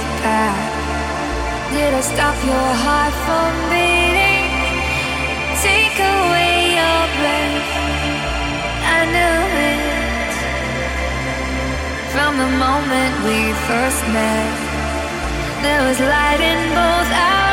to path? Did I stop your heart from beating? Take away your breath. I knew it from the moment we first met. There was light in both eyes.